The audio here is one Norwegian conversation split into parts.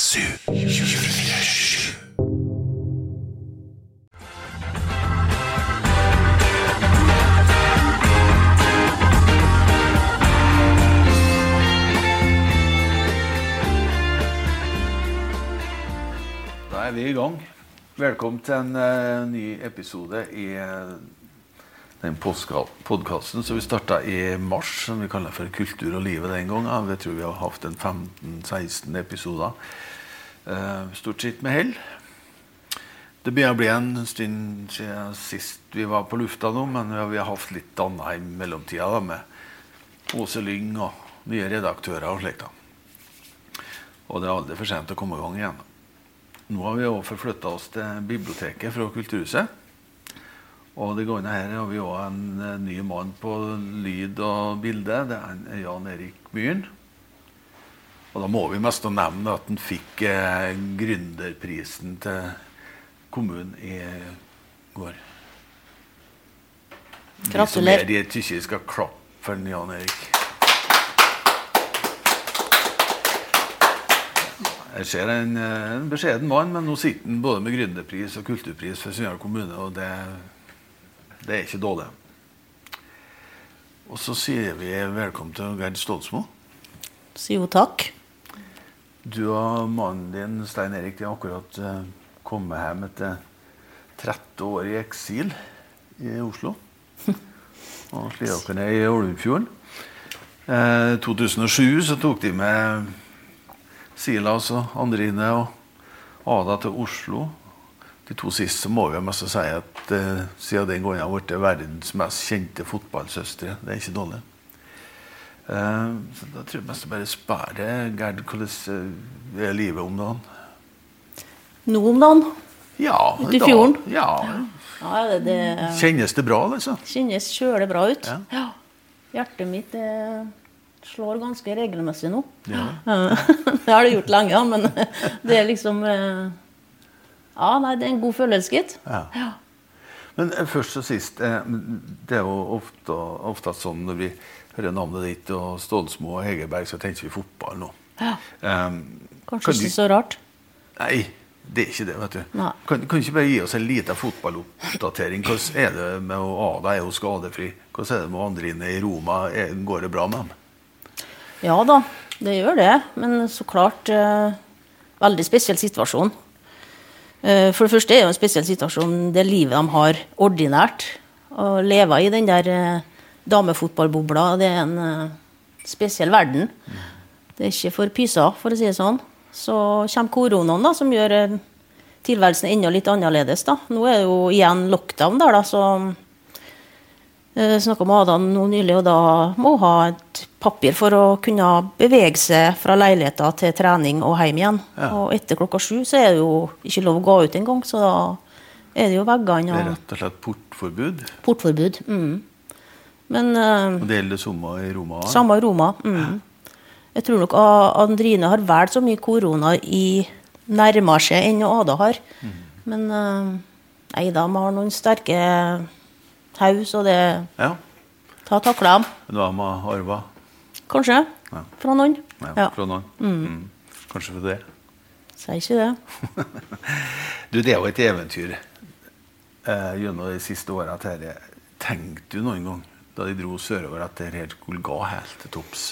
24 Da er vi i gang. Velkommen til en uh, ny episode i eh, den podkasten som vi starta i mars, som vi kaller for Kultur og livet den gangen. Jeg tror vi har hatt en 15-16 episoder. Eh, stort sett med hell. Det begynner å bli en stund siden sist vi var på lufta nå, men vi har, hatt litt annet i mellomtida, da, med Åse Lyng og nye redaktører og slikt. Og det er aldri for sent å komme i gang igjen. Nå har vi også forflytta oss til biblioteket fra Kulturhuset. Og det gående her har vi òg en eh, ny mann på lyd og bilde. Det er Jan Erik Myhren. Og da må vi mest nevne at han fikk eh, gründerprisen til kommunen i går. Gratulerer. De som er de skal klappe for Jan Erik. Jeg ser en, eh, en beskjeden mann, men nå sitter han både med gründerpris og kulturpris for Sunndal kommune, og det, det er ikke dårlig. Og så sier vi velkommen til Gerd Stolsmo. Sier jo takk. Du og mannen din, Stein Erik, de har akkurat eh, kommet hjem etter 30 år i eksil i Oslo. Og slitt dere i Olumfjorden. Eh, 2007 så tok de med Silas og Andrine og Ada til Oslo. De to siste må vi mest si at eh, siden den gangen har blitt verdens mest kjente fotballsøstre. Det er ikke dårlig. Eh, så da tror jeg mest jeg bare sparer Gerd, hvordan eh, er livet om dagen? Nå om dagen. Ja, Ute i da- fjorden? Ja. Ja, det, det Kjennes det bra, liksom? kjennes kjølig bra ut. Ja. Ja. Hjertet mitt det slår ganske regelmessig nå. Ja. det har det gjort lenge, ja, men det er liksom Ja, nei, det er en god følelse, gitt. Ja. Men eh, først og sist, eh, det er jo ofte, ofte sånn når vi hører navnet ditt og Stålsmo og Hegerberg, så tenker vi fotball nå. Ja. Um, Kanskje kan du- ikke så rart. Nei, det er ikke det, vet du. Nei. Kan, kan du ikke bare gi oss en liten fotballoppdatering? Hvordan er det med å Ada er jo skadefri? Hvordan er det med Andrine i Roma? Er, går det bra med dem? Ja da, det gjør det. Men så klart eh, Veldig spesiell situasjon. Eh, for det første er det jo en spesiell situasjon det livet de har ordinært. Å leve i den der eh, damefotballbobla, det er en eh, spesiell verden. Det er ikke for pyser, for å si det sånn. Så kommer koronaen, da, som gjør tilværelsen enda litt annerledes. da. Nå er det jo igjen lockdown der, da, så snakka med Adam nå nylig, og da må hun ha et papir for å kunne bevege seg fra leiligheten til trening og hjem igjen. Ja. Og etter klokka sju så er det jo ikke lov å gå ut engang, så da er det jo veggene Det er rett og slett portforbud. portforbud. Mm. Men uh, Og det gjelder samme i Roma? samme i Roma. Mm. Jeg tror nok Andrine har vel så mye korona i nærmere seg enn Ada har. Men uh, nei da, vi har noen sterke haus, så det Ja. Ta takla dem. Men har med arva? Kanskje. Ja. Fra noen. Ja, fra noen? Mm. Kanskje for det? Sier ikke det. Du, det er jo et eventyr eh, gjennom de siste åra. Tenkte du noen gang da de dro sørover at det her skulle gå helt til topps?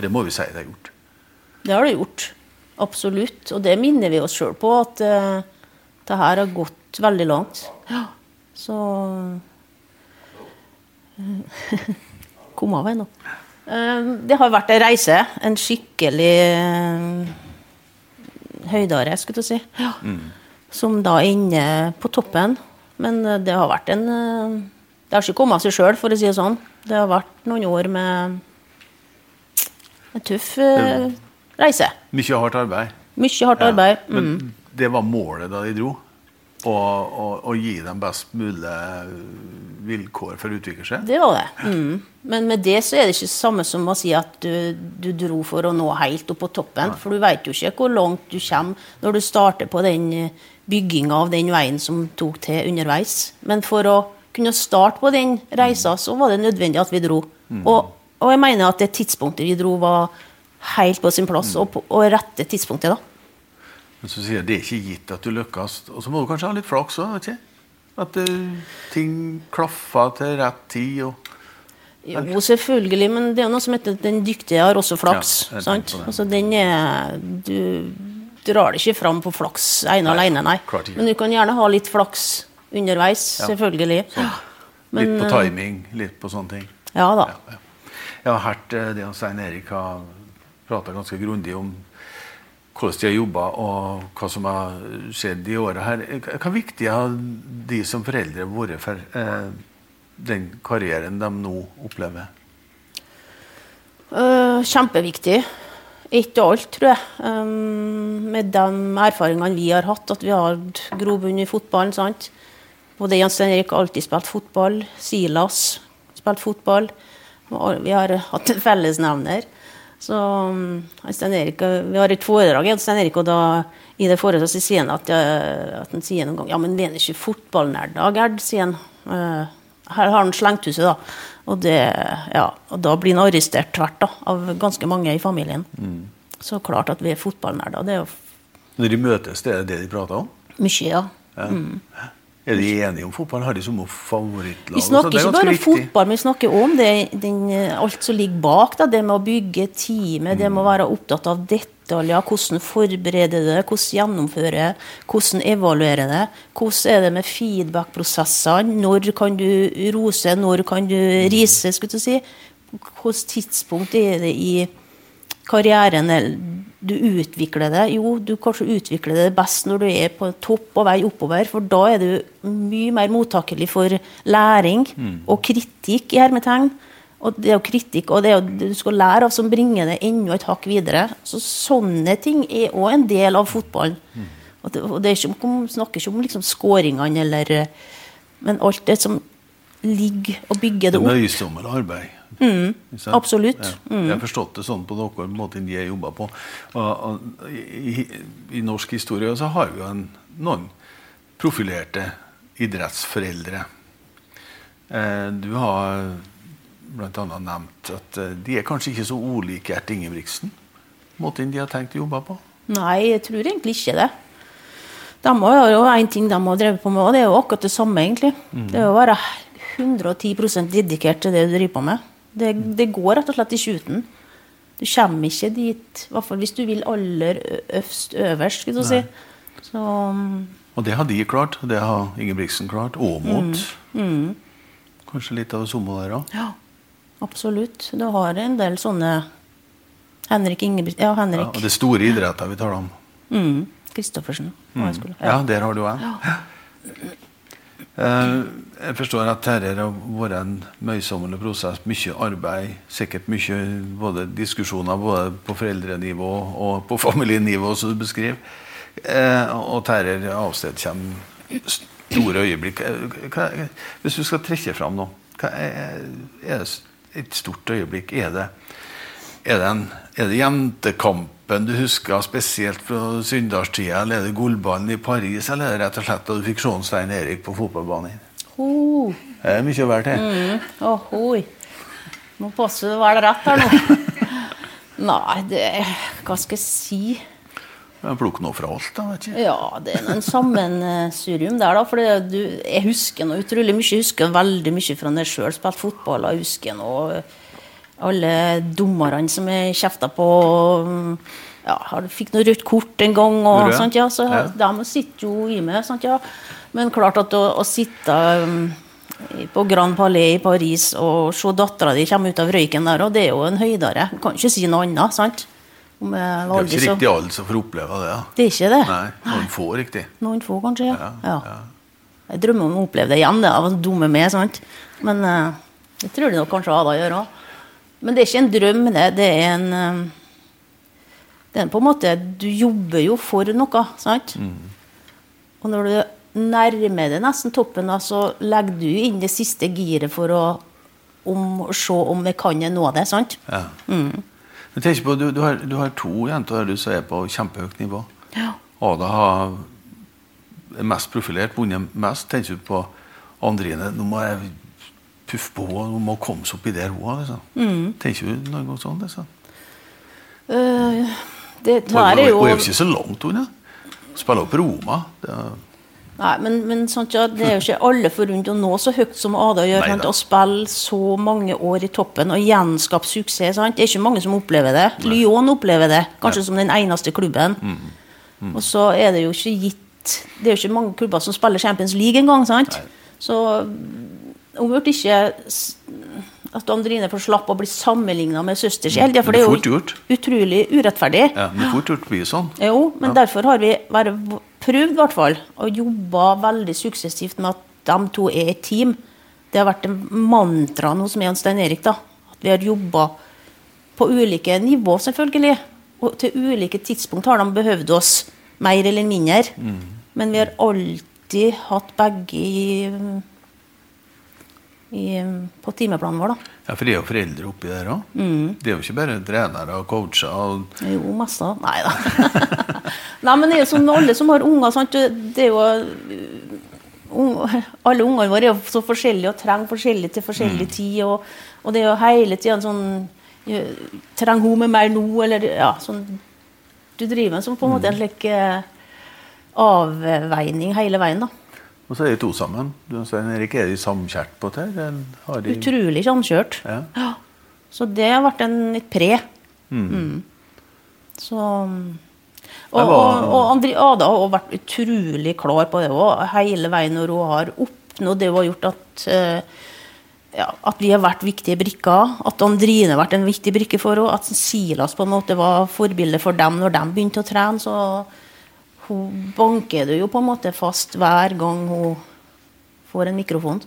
Det må vi si det har gjort. Det har det gjort. Absolutt. Og det minner vi oss sjøl på, at uh, det her har gått veldig langt. Ja. Så Kom av nå. Eh, det har vært ei reise. En skikkelig uh, høydare, skulle du si. Ja. Som da ender på toppen. Men eh, det har vært en eh, Det har ikke kommet av seg sjøl, for å si det sånn. Det har vært noen år med en tøff eh, reise. Mye hardt arbeid. Mye hardt Ja, arbeid. Mm. Men det var målet da de dro? Å, og, og, gi dem best mulig vilkår for å utvikle seg? Det var det. Mm. Men med det så er det ikke det samme som å si at du, du dro for å nå helt opp på toppen. For du veit jo ikke hvor langt du kommer når du starter på den bygginga av den veien som tok til underveis. Men for å kunne starte på den reisa, så var det nødvendig at vi dro. Og, og jeg mener at det tidspunktet vi dro, var helt på sin plass, og, på, og rette tidspunktet, da. Men så sier jeg det er ikke gitt at du lykkes. Og så må du kanskje ha litt flaks òg, At uh, ting klaffer til rett tid. og... Jo, selvfølgelig, men det er noe som heter den dyktige har også flaks. Ja, sant? Altså, den er Du drar det ikke fram på flaks ene Nei, alene, nei. Men du kan gjerne ha litt flaks underveis, Ja, selvfølgelig. Men, litt på eh, timing, litt på sånne ting. Ja da. Ja. Jeg har hørt eh, det at Stein Erik har prata ganske grundig om hvordan de har jobba, og hva som har skjedd i åra her. Hva viktig har de som foreldre vært for eh, den karrieren de nå opplever? Uh, kjempeviktig. Ikke alt, tror jeg. Um, med de erfaringene vi har hatt, at vi har hatt grobunn i fotballen. sant? Både Jens Henrik har alltid spilt fotball. Silas spilt fotball. Vi har hatt en fellesnevner. Så um, Stein Erik, uh, Vi har et foredrag Jens Stein Erik, og da, i det foredraget så sier han at, at han sier noen gang Ja, men vi er ikke fotballnerder, Gerd, sier han. Uh, her har han slengthuset, da. Og, det, ja, og da blir han arrestert tvert da, av ganske mange i familien. Så klart at vi er fotballnerder. Det er jo Når de møtes, det er det de prater om? mye, ja. Ja. Er de enige om fotballen? Har de som favorittlag? Vi snakker er ikke bare viktig. fotball, men vi snakker om det, den, alt som ligger bak. Da, det med å bygge teamet, det med å være opptatt av detaljer. Hvordan forberede det, hvordan gjennomføre, hvordan evaluere det. Hvordan er det med feedback-prosessene? Når kan du rose, når kan du rise? skulle du si. Hvilket tidspunkt er det i karrieren eller du utvikler det? Jo, du kanskje utvikler det best når du er på topp og vei oppover, for da er du mye mer mottakelig for læring og kritikk i hermetegn. Og det er jo kritikk, og det er jo du skal lære av som bringer det enda et hakk videre. Så sånne ting er òg en del av fotballen. Og det, og det ikke om, snakker ikke om liksom skåringene eller Men alt det som ligger og bygger Det opp. det er møysomme arbeid. Sant? absolutt. Mm. Jeg har forstått det sånn på noen måte de har jobba på. Og, og, i, I norsk historie så har vi jo en, noen profilerte idrettsforeldre. Eh, du har bl.a. nevnt at eh, de er kanskje ikke så ulike Gjert Ingebrigtsen. Måten de har tenkt å jobbe på. Nei, jeg tror egentlig ikke det. De har jo en ting de har drevet på med, og det er jo akkurat det samme, egentlig. Det er å være 110 dedikert til det du driver på med. Det, det går rett og slett ikke uten. Du kommer ikke dit, i hvert fall hvis du vil aller øvst øverst, skulle du si. Så mm, Og det har de klart, det har Ingebrigtsen klart. Åmot. Kanskje litt av det samme der òg. ja, absolutt. Du har en del sånne Henrik Ingebrigtsen Ja, Ja, og det store idretter vi taler om. mm, Kristoffersen. Mm. Ja. Ja, der har du en. Eh, Jeg forstår at dette har vært en møysommelig prosess. Mye arbeid, sikkert mye både diskusjoner både på foreldrenivå og på familienivå, som du beskriver. Eh, Og dette avsted kommer store øyeblikk. Eh, hvis du skal trekke fram noe, hva er, er det et stort øyeblikk? Er det, er det, en, er det jentekampen du husker spesielt fra Sunndalstida, eller er det gullballen i Paris, eller er det rett og slett da du fikk se Stein Erik på fotballbanen? Oh. Det er mye verdt, det. oh. Må passe du være rett her nå. Nei, det Hva skal jeg si? Men Plukk noe fra alt, da. vet du. Ja, det er en sammensurium der, da. For jeg husker noe utrolig mye. Jeg husker veldig mye fra når jeg sjøl spilte fotball. Jeg husker nå alle dommerne som jeg kjefta på. og, Ja, har- fikk noe rødt kort en gang. og sånt, ja, så Ja. De sitter jo i meg. Sant, ja. Men klart at å, å sitte um, på Grand Palais i Paris og se dattera di komme ut av røyken der, og det er jo en høydere. Du kan ikke si noe annet. sant? Om jeg Det er jo ikke riktig alle som får oppleve det. Ja. Det er ikke det. Nei, Noen få, riktig. Noen få, kanskje. Ja. Ja, ja. ja. Jeg drømmer om å oppleve det igjen. Det av dumme meg, sant? Men uh, det tror jeg nok kanskje Ada gjør òg. Men det er ikke en drøm, det. Det er en eh, Det er på en måte Du jobber jo for noe, sant? Og når du nærmer deg nesten toppen, da, så legger du inn det siste giret for å om, se om jeg kan nå det, sant? Ja. Men tenk på, du, du, har, du har to jenter du som er på kjempehøyt nivå. Ja. Ada har mest profilert, vunnet mest. Tenker du på Andrine Nå må jeg puffe på henne, hun må komme seg opp i der hun er. Liksom. Tenker du noe sånt? Liksom? Uh, det nå er det jo hun er jo ikke så langt unna. Spiller opp Roma. Det, er- Nei, men, men sant, ja, det er jo ikke alle forunt å nå så høyt som Ada gjør. Sant, å spille så mange år i toppen og gjenskape suksess. Sant? Det er ikke mange som opplever det. Lyon opplever det, kanskje som den eneste klubben. Mm. Og så er det jo ikke gitt Det er jo ikke mange klubber som spiller Champions League engang. Så hun burde ikke at Andrine får slappe å bli sammenligna med søster si for Det det er jo utrolig urettferdig. ja, men fort gjort blir sånn. Jo, men derfor har vi bare prøvd hvert fall, og jobba veldig suksessivt med at de to er et team. Det har vært mantraet hos meg og Stein Erik. da, At vi har jobba på ulike nivå, selvfølgelig. Og til ulike tidspunkt har de behøvd oss mer eller mindre. Men vi har alltid hatt begge i, i, på timeplanen vår, da. Ja, For det er jo foreldre oppi der òg. Mm. Det er jo ikke bare trenere og coacher. Og, Jo, masse. Nei da. Nei, men det er jo sånn alle som har unger. Sant? Det er jo Unge, Alle ungene våre er jo så forskjellige og trenger forskjellig til forskjellig tid. Og, og det er jo hele tida en sånn Trenger hun meg mer nå, eller ja, sånn Du driver med sånn på en måte en slik eh, avveining hele veien, da. Og så er de to sammen. Svein Erik, er de samkjørt på det? de, Utrolig samkjørt. Ja. Så det har vært en, litt pre. Mm. Så Og, var- og, og Andri Ada har vært utrolig klar på det òg, hele veien når hun har oppnådd det hun har gjort at uh, ja, at vi har vært viktige brikker, at Andrine har vært en viktig brikke for henne, at Silas på en måte var forbilde for dem når de begynte å trene. Så hun banker det jo på en måte fast hver gang hun får en mikrofon.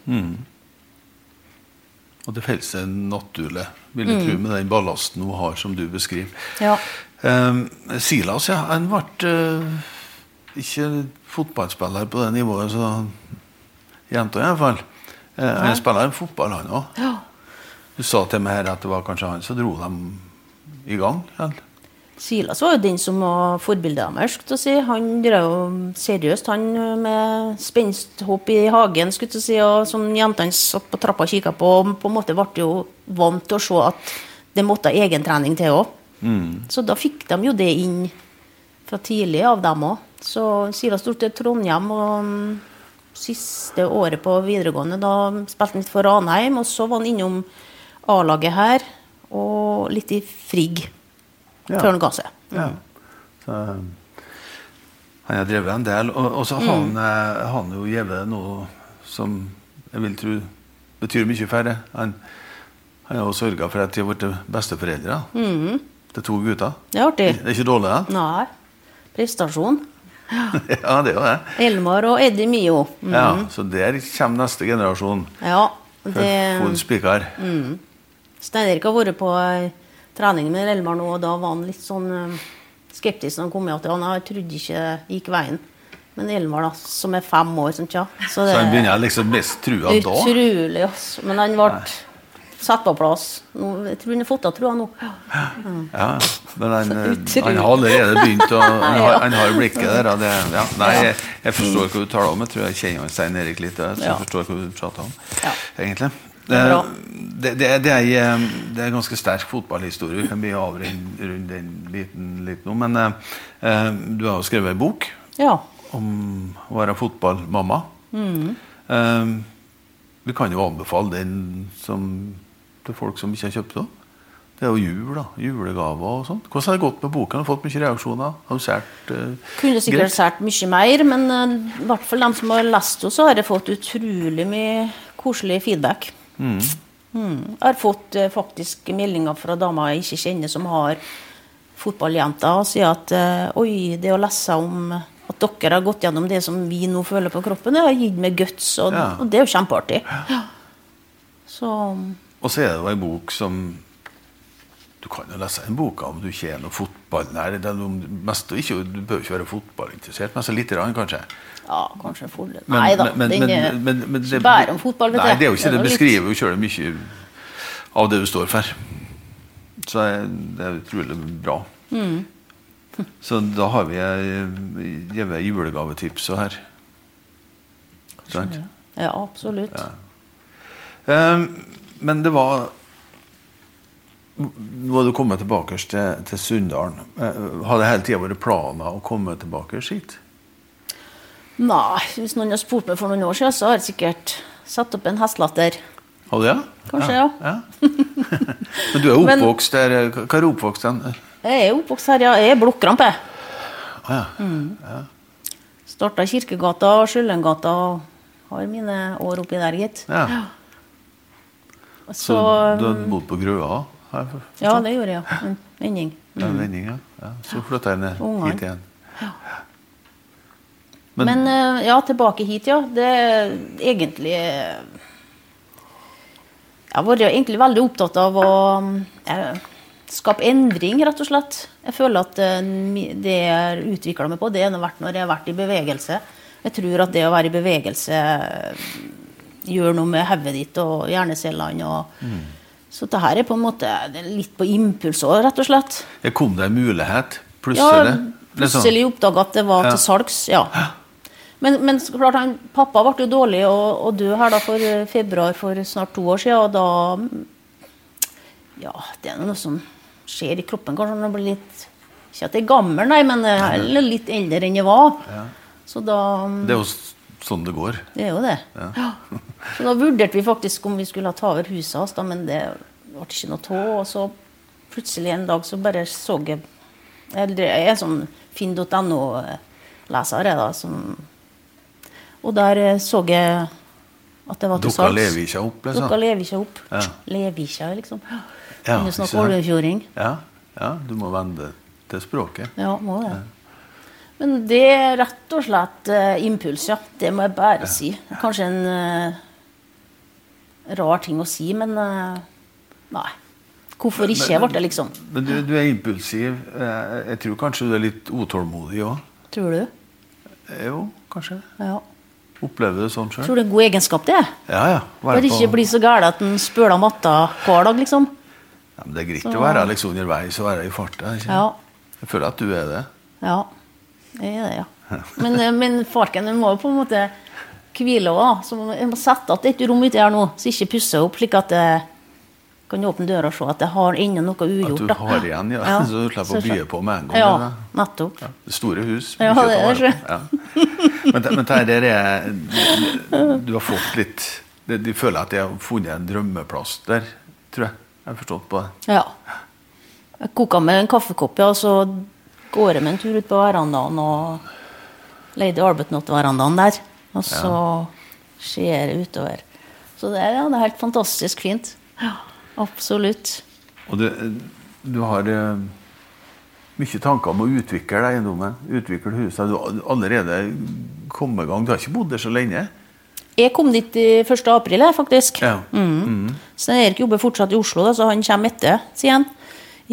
Og det felles seg naturlig, vil jeg tro, med den ballasten hun har, som du beskriver. Ja. Um, Silas, ja. Han ble uh, ikke fotballspiller på det nivået, så jenta i hvert fall. Eh, han spiller fotball, han òg. Ja. Du sa til meg her at det var kanskje han som dro dem i gang? Eller? Silas var jo den som var forbildet deres. si. Han drev jo seriøst han med spensthopp i hagen skulle si, og som jentene satt på trappa og kikka på. og på en måte ble jo vant til å se at det måtte egentrening til òg. Så da fikk de jo det inn fra tidlig av dem òg. Så Silas dro til Trondheim og mm, siste året på videregående da spilte han litt for Ranheim, og så var han innom A-laget her og litt i Frigg Ja. før han ga seg. Ja. Så, han har drevet en del. Og, og så har han, eh, han jo gitt noe som jeg vil tro betyr mye for det. Han, han har sørga for at de har blitt besteforeldre til to gutter. Det er artig. Det er ikke dårlig, det? Nei. Prestasjon. ja, det er jo det. Elmar og Eddie Mio. Mm. Ja, så der kommer neste generasjon. Ja. For Det, full spikar. Stein Erik har vært på eh, trening med Elmar nå, og da var han litt sånn eh, skeptisk når han kom med at han jeg trodde ikke det gikk veien. Men Elmar, da, som er fem år, sånn, tja. Så Så det han begynner liksom mest trua da. utrolig, altså. Men han ble satt på plass. Nå, jeg tror han har fått av trua nå. Ja, men han, eh, han har allerede begynt å Han har, Ja. han har blikket der. Det, ja. Nei, jeg, jeg forstår hva du taler om. Jeg tror jeg kjenner Stein Erik litt. Jeg, så jeg Ja. forstår hva du prater om, egentlig. Det er. Det, det, det, er, eh, det er en ganske sterk fotballhistorie. Vi kan bli avrundet den biten litt nå. Men eh, eh, du har jo skrevet en bok Ja. om å være fotballmamma. Mm. Eh, vi kan jo anbefale den som, til folk som ikke har kjøpt den. Det er jo jul, da. Julegaver og sånt. Hvordan har det gått med boka? Har du fått mye reaksjoner? Har du sært uh, Kunne sikkert sært mye mer, men eh, i hvert fall de som har lest henne, så har jeg fått utrolig mye koselig feedback. Mm. Jeg har fått eh, faktisk meldinger fra damer jeg ikke kjenner, som har fotballjenter, og sier at eh, oi, det å lese om at dere har gått gjennom det som vi nå føler på kroppen, det har gitt meg guts, og, Ja. og det er jo kjempeartig. Ja. Så Og så er det jo en bok som Du kan jo lese en bok om du ikke er noe fotballnær. Mest, ikke, du bør ikke være fotballinteressert, men så lite grann, kanskje. ja, kanskje full. Nei da, men- den men- er men- men ikke bare om fotball, vet Nei, det er jo ikke det. Det beskriver jo sjøl mye av det du står for. Så det er utrolig bra. Mm. Så da har vi gitt julegavetips her. Sant? Ja, absolutt. Eh, Men det var Nå har du kommet tilbake til, til Sunndalen. Eh, Har det hele tida vært planer å komme tilbake hit? Nei, hvis noen har spurt meg for noen år siden, så har jeg sikkert satt opp en hestelatter. Har du det? Kanskje, ja. Men du er oppvokst der eh, Hva er du oppvokst hen? Jeg er oppvokst her, ja. Jeg er blokkrampe. Ah, ja. Starta Kirkegata og Skyllengata og har mine år oppi der, gitt. ja. Så, Så du har bodd på Grøa? Ja, det gjorde jeg, ja. En vending. Ja, en vending, ja. ja. Så flytta jeg ned Ungene. hit igjen. Men, Men, ja, tilbake hit, ja. Det er egentlig eh, Jeg har vært egentlig veldig opptatt av å eh, skape endring, rett og slett. Jeg føler at eh, det jeg utvikla meg på, det har vært når jeg har vært i bevegelse. Jeg tror at det å være i bevegelse eh, gjør noe med hodet ditt og hjernecellene. Og, Så det her er på en måte litt på impuls òg, rett og slett. Det kom det en mulighet plutselig? Ja, plutselig oppdaga at det var Ja. til salgs. ja. Men, men klart han, pappa ble jo dårlig og, og død her da for eh, februar for snart to år siden. Og da Ja, det er noe som skjer i kroppen. Kanskje når man blir litt Ikke at jeg er gammel, nei, men jeg er litt eldre enn jeg var. Så da Det er jo sånn det går. Det er jo det. Ja. Så da vurderte vi faktisk om vi skulle ta over huset hans, men det ble ikke noe av. Og så plutselig en dag så bare så jeg eller Jeg er sånn finn.no-leser, jeg, da. Som, og der eh, så jeg at det var til salgs. Dukka Levikja opp, liksom? Dukka Levikja opp. Ja. Levikja, liksom. Ja, å snakke sant? Ja, ja, du må vende til språket. Ja, må det. Men det er rett og slett uh, impuls, ja. Det må jeg bare si. Kanskje en uh, rar ting å si, men uh, nei. Hvorfor ikke, ble det liksom. Men du, du er impulsiv. Jeg tror kanskje du er litt utålmodig òg? Tror du? Jo, kanskje. Ja. Opplever du det sånn sjøl? Tror du det er en god egenskap, det? Ja, ja. Bare ikke bli så gæren at en spøler matta hver dag, liksom. ja, men Det er greit Så- å være liksom underveis og være i farta. Ja. Jeg føler at du er det. Ja. Det er det, ja. Men, eh, men farken må jo på en måte hvile òg. Så jeg må sette igjen et rom uti her nå, så ikke pusser opp, slik at jeg kan åpne døra og se at jeg har ennå noe ugjort. At du du da. har igjen, ja. Så du slipper å bye på med en gang. Ja, nettopp. Ja, det store hus. Ja, det er vare. Ja. Men, det- men det er Du har fått litt de, de føler at de har funnet en drømmeplass der, tror jeg. Jeg har forstått på det. Ja. Jeg koker med en kaffekopp, ja, og så går jeg med en tur ut på verandaen og Lady Arbutnot-verandaen der. Og så ser jeg utover. Så det, er- ja, det er helt fantastisk fint. Ja, absolutt. Og du, du har uh, mye tanker om å utvikle eiendommen, utvikle huset. Du har allerede kommet i gang. Du har ikke bodd der så lenge? Jeg kom dit i 1. april, faktisk. Ja. Mm. Så Erik jobber fortsatt i Oslo, da, så han kommer etter, sier han.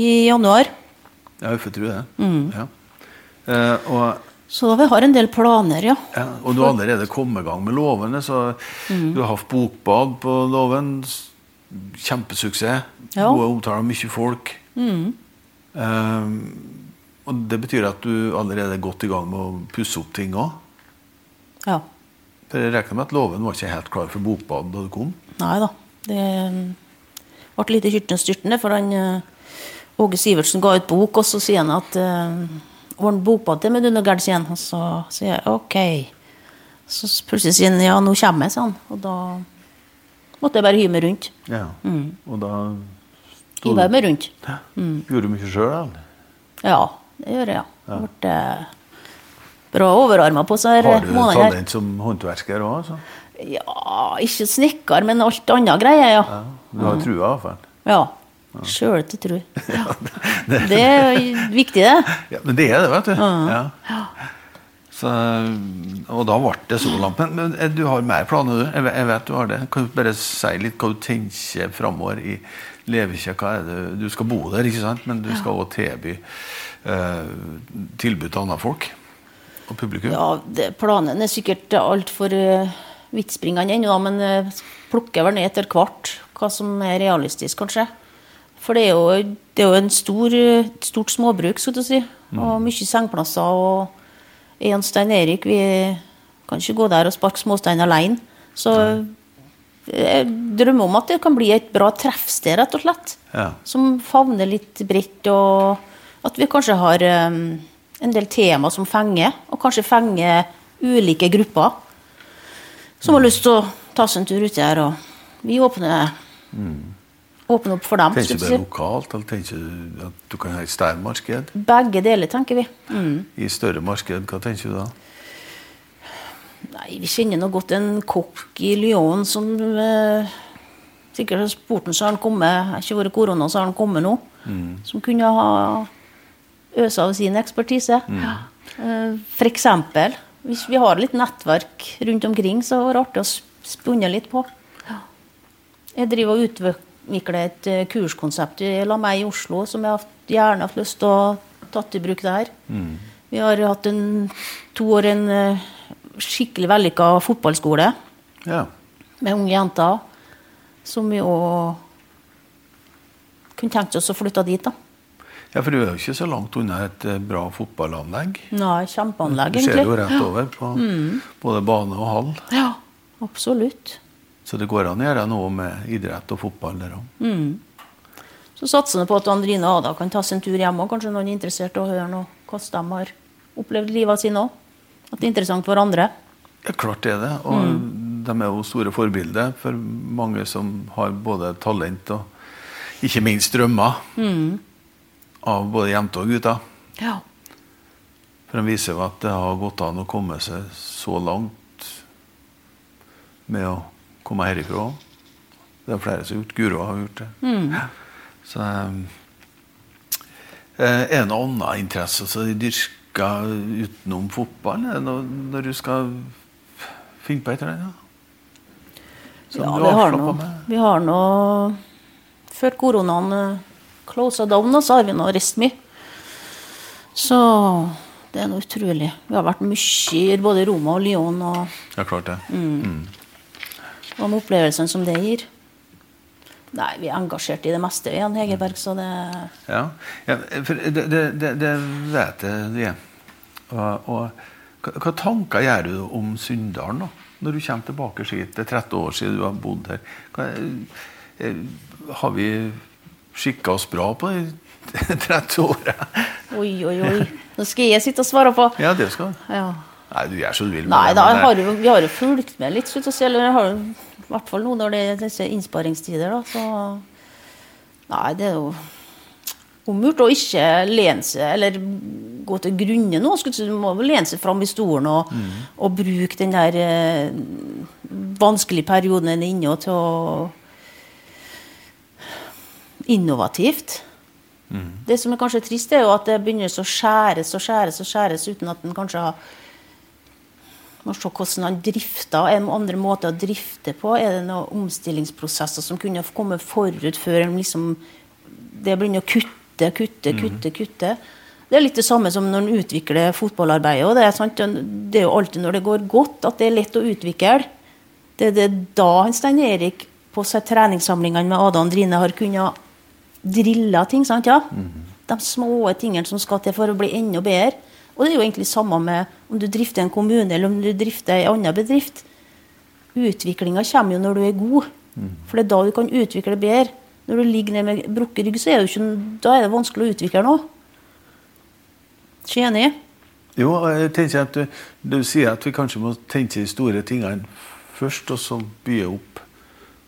I januar. Ja, vi får tro det. Mm. Ja. Eh, og, Så vi har en del planer, ja. ja, og du har allerede kommet i gang med låvene. Så Mm. du har hatt bokbad på låven. Kjempesuksess. Ja. Mm. Gode omtaler, mye folk. Eh, og det betyr at du allerede er godt i gang med å pusse opp ting òg. Ja. For jeg regner med at låven var ikke helt klar for bokbad da du kom? Nei da. Det mm, ble litt i hyrten og styrten, det, for han Åge Sivertsen ga ut bok, og så sier han at uh, Ordn bokbad til med du, når Gerd. Og så sier jeg OK. Så plutselig sier han ja, nå kommer jeg, sa han. Og da måtte jeg bare hive meg rundt. Ja. Mm. Og da Hive meg rundt. Gjorde du mye sjøl, eller? Ja, det gjør jeg, ja. Ble eh, bra overarma på disse månedene. Har du månedene talent som håndverker òg? Altså? Ja, ikke snekker, men alt annet greier, ja. Ja. Du har trua, iallfall. Ja. Sjøl til tru. Ja. Det er viktig, det. Ja, men det er det, vet du. Ja. Så, og da ble det så. Men, eh, du har mer planer, du? Jeg vet, du har det. Kan du bare si litt hva du tenker framover i det? Du skal bo der, ikke sant? Men du skal òg tilby eh, tilbud til andre folk og publikum. Ja, det, Planen er sikkert altfor uh, vidtspringende ennå, men uh, plukker vel ned etter hvert hva som er realistisk, kanskje. For det er jo, det er jo en stor, et stort småbruk, skal du si. Og mye sengeplasser. Og en Stein Erik vi kan ikke gå der og sparke småstein alene. Så jeg drømmer om at det kan bli et bra treffsted, rett og slett. Ja. Som favner litt bredt, og at vi kanskje har um, en del tema som fenger. Og kanskje fenger ulike grupper som har lyst til å ta seg en tur uti her. Og vi åpner, åpner opp for dem. Tenker du det er lokalt, eller tenker du at du kan ha et større marked? Begge deler, tenker vi. Mm. I større marked, hva tenker du da? Nei, Vi kjenner nå godt en kokk i Lyon som eh, Sikkert har spurt ham, så har han kommet. Har ikke vært korona, så har han kommet nå. Som kunne ha øsa av sin ekspertise. Eh, For eksempel, hvis vi har litt nettverk rundt omkring, så var det artig å spunne litt på. Jeg driver og utvikler et eh, kurskonsept i La meg i Oslo som jeg gjerne har hatt- lyst til å tatt i bruk der. Vi har hatt en, to år en eh, skikkelig vellykka fotballskole Ja. med unge jenter. Som vi òg kunne tenkt oss å flytte dit, da. ja, for du er jo ikke så langt unna et eh, bra fotballanlegg. Nei, kjempeanlegg, egentlig. Du ser jo rett over på både bane og hall. Ja, absolutt. Så det går an å gjøre noe med idrett og fotball der òg. Så satser vi på at Andrine og Ada kan ta sin tur hjem, og kanskje noen er interessert i å høre noe, hvordan de har opplevd livet sitt òg. At det er interessant for andre. Ja, klart det er det. Og de er jo store forbilder for mange som har både talent og ikke minst drømmer. Av både jenter og gutter. Ja. For de viser jo at det har gått an å komme seg så langt med å komme herifra. Det er flere som har gjort. Guro har gjort det. Så eh, Er det noe interesse som de dyrker utenom fotball? Er det noe når du skal finne på et eller annet? Ja, vi har med? Vi har nå Før koronaen uh, closa down, så har vi nå reist mye. Så det er noe utrolig. Vi har vært mye i både Roma og Lyon, og, Ja, klart det. og med opplevelsene som det gir. Nei, vi er engasjert i det meste, vi, Jan Hegerberg, så det Ja, ja for det, det, det, vet jeg du er. Og, og, hva, hva tanker gjør du om Sunndalen da? Når du kommer tilbake hit? Det er 30 år siden du har bodd her. Hva, eh, har vi skikka oss bra på de 30 åra? Oi, oi, oi. Nå skal jeg sitte og svare på. Ja, det skal du. Ja. Nei, du gjør som du vil. Nei, det, da, jeg har vi har jo fulgt med litt, slutt å si. Eller jeg har i hvert fall nå når det er disse innsparingstider, da. Så Nei, det er jo omgjort å ikke lene seg, eller gå til grunne nå. Du må vel lene seg fram i stolen og, og bruke den der eh, vanskelige perioden en er inne til å Innovativt. Det som er kanskje trist, er jo at det begynner å skjæres og skjæres og skjæres uten at en kanskje har må se hvordan han drifter. Er det noen andre måter å drifte på? Er det noen omstillingsprosesser som kunne komme forut før liksom, det begynner å kutte, kutte, kutte, kutte? Det er litt det samme som når en utvikler fotballarbeidet. Det, er sant? det er jo alltid når det går godt, at det er lett å utvikle. Det er det da han Stein Erik på seg treningssamlingene med Ada Andrine har kunnet drille ting. sant, ja? De små tingene som skal til for å bli enda bedre. Og det er jo egentlig samme med om du drifter en kommune eller om du drifter en annen bedrift. Utviklinga kommer jo når du er god, for det er da du kan utvikle bedre. Når du ligger ned med brukket rygg, så er det, ikke, da er det vanskelig å utvikle noe. Ikke enig? Jo, jeg tenker at du, du sier at vi kanskje må tenke de store tingene først, og så bye opp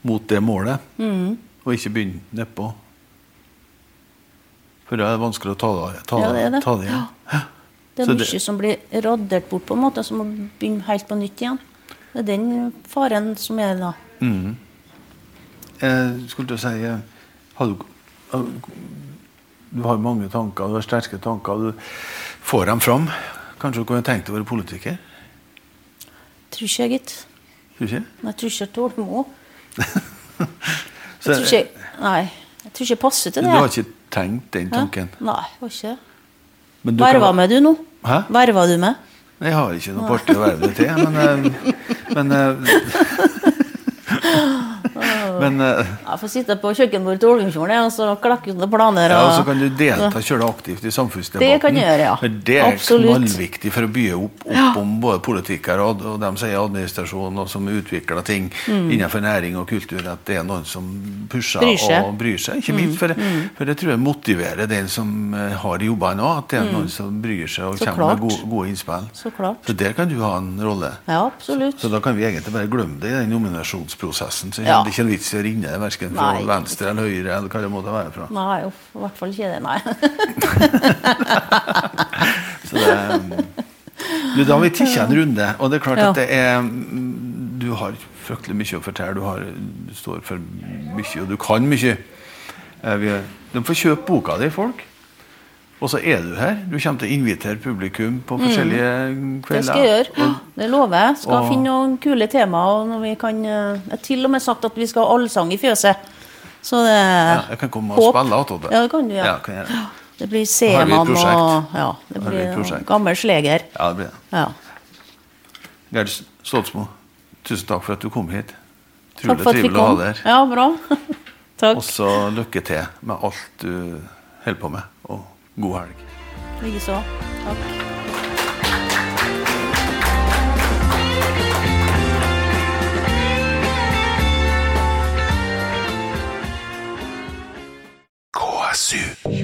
mot det målet. Og ikke begynne nedpå. For da er det vanskelig å ta det, ta, Ja, det det. ta det igjen. Ja. Det er mye det- som blir radert bort, på en måte, som må begynne helt på nytt igjen. Det er den faren som er da. Jeg skulle til å si eh, har du, har- du har mange tanker, du har sterke tanker. Du får dem fram. Kanskje du kunne tenkt deg å være politiker? Tror ikke jeg, gitt. Tror ikke? Nei, jeg tror ikke jeg tåler må. Jeg tror ikke, nei, jeg tror ikke jeg passer til det. du har ikke tenkt den Hæ? tanken? Nei, jeg har ikke du kan- med du nå? Hæ? Verva du med? Jeg har ikke noe parti å verve det til, men, eh, men eh, Men eh, Jeg får sitte på kjøkkenbordet til Ålgårdfjorden og så klekke ut noen planer. ja, Og, så kan du delta kjøre aktivt i samfunnsdebatten. Det kan jeg gjøre, ja. Det er knallviktig for å bygge opp, opp om både politikere og, og dem som er i administrasjonen og som utvikler ting innenfor næring og kultur, at det er noen som pusher Mm. Bryr. Mm. og bryr seg. Ikke minst, for, for det tror jeg motiverer den som eh, har jobbene òg, at det er noen som bryr seg og Mm. Så kommer med gode, gode innspill. Så klart. Så der kan du ha en rolle. Ja, absolutt. Så da kan vi egentlig bare glemme det i den nominasjonsprosessen. Så Ja. det er ikke en vits i å rinne deg verken fra Nei. venstre eller høyre eller hva det måtte være fra. Nei, uff, i hvert fall ikke det, nei. Så det, um, du, da har vi tikka en runde, og det er klart Ja. at det er mm, Du har fryktelig mye å fortelle. Du, har, du står for mye, og du kan mye. Eh, vi, de får kjøpe boka di, folk. Og så er du her. Du kommer til å invitere publikum på forskjellige Mm. Det skal jeg gjøre. Det lover jeg. Skal og- finne noen kule temaer. Når vi kan, eh, jeg har til og med sagt at vi skal ha allsang i fjøset. Så det er Ja, jeg kan komme og håp. spille det. Ja, det kan du, ja. Ja, kan gjøre. Det blir Seman og Ja, det blir gammel sleger. Ja, det blir det. Ja. Gerd Stoltsmo, tusen takk for at du kom hit. Vi trivelig å ha deg her. Ja, bra. Takk. Og så lykke til med alt du holder på med, god helg. Likeså. Takk. KSU 247.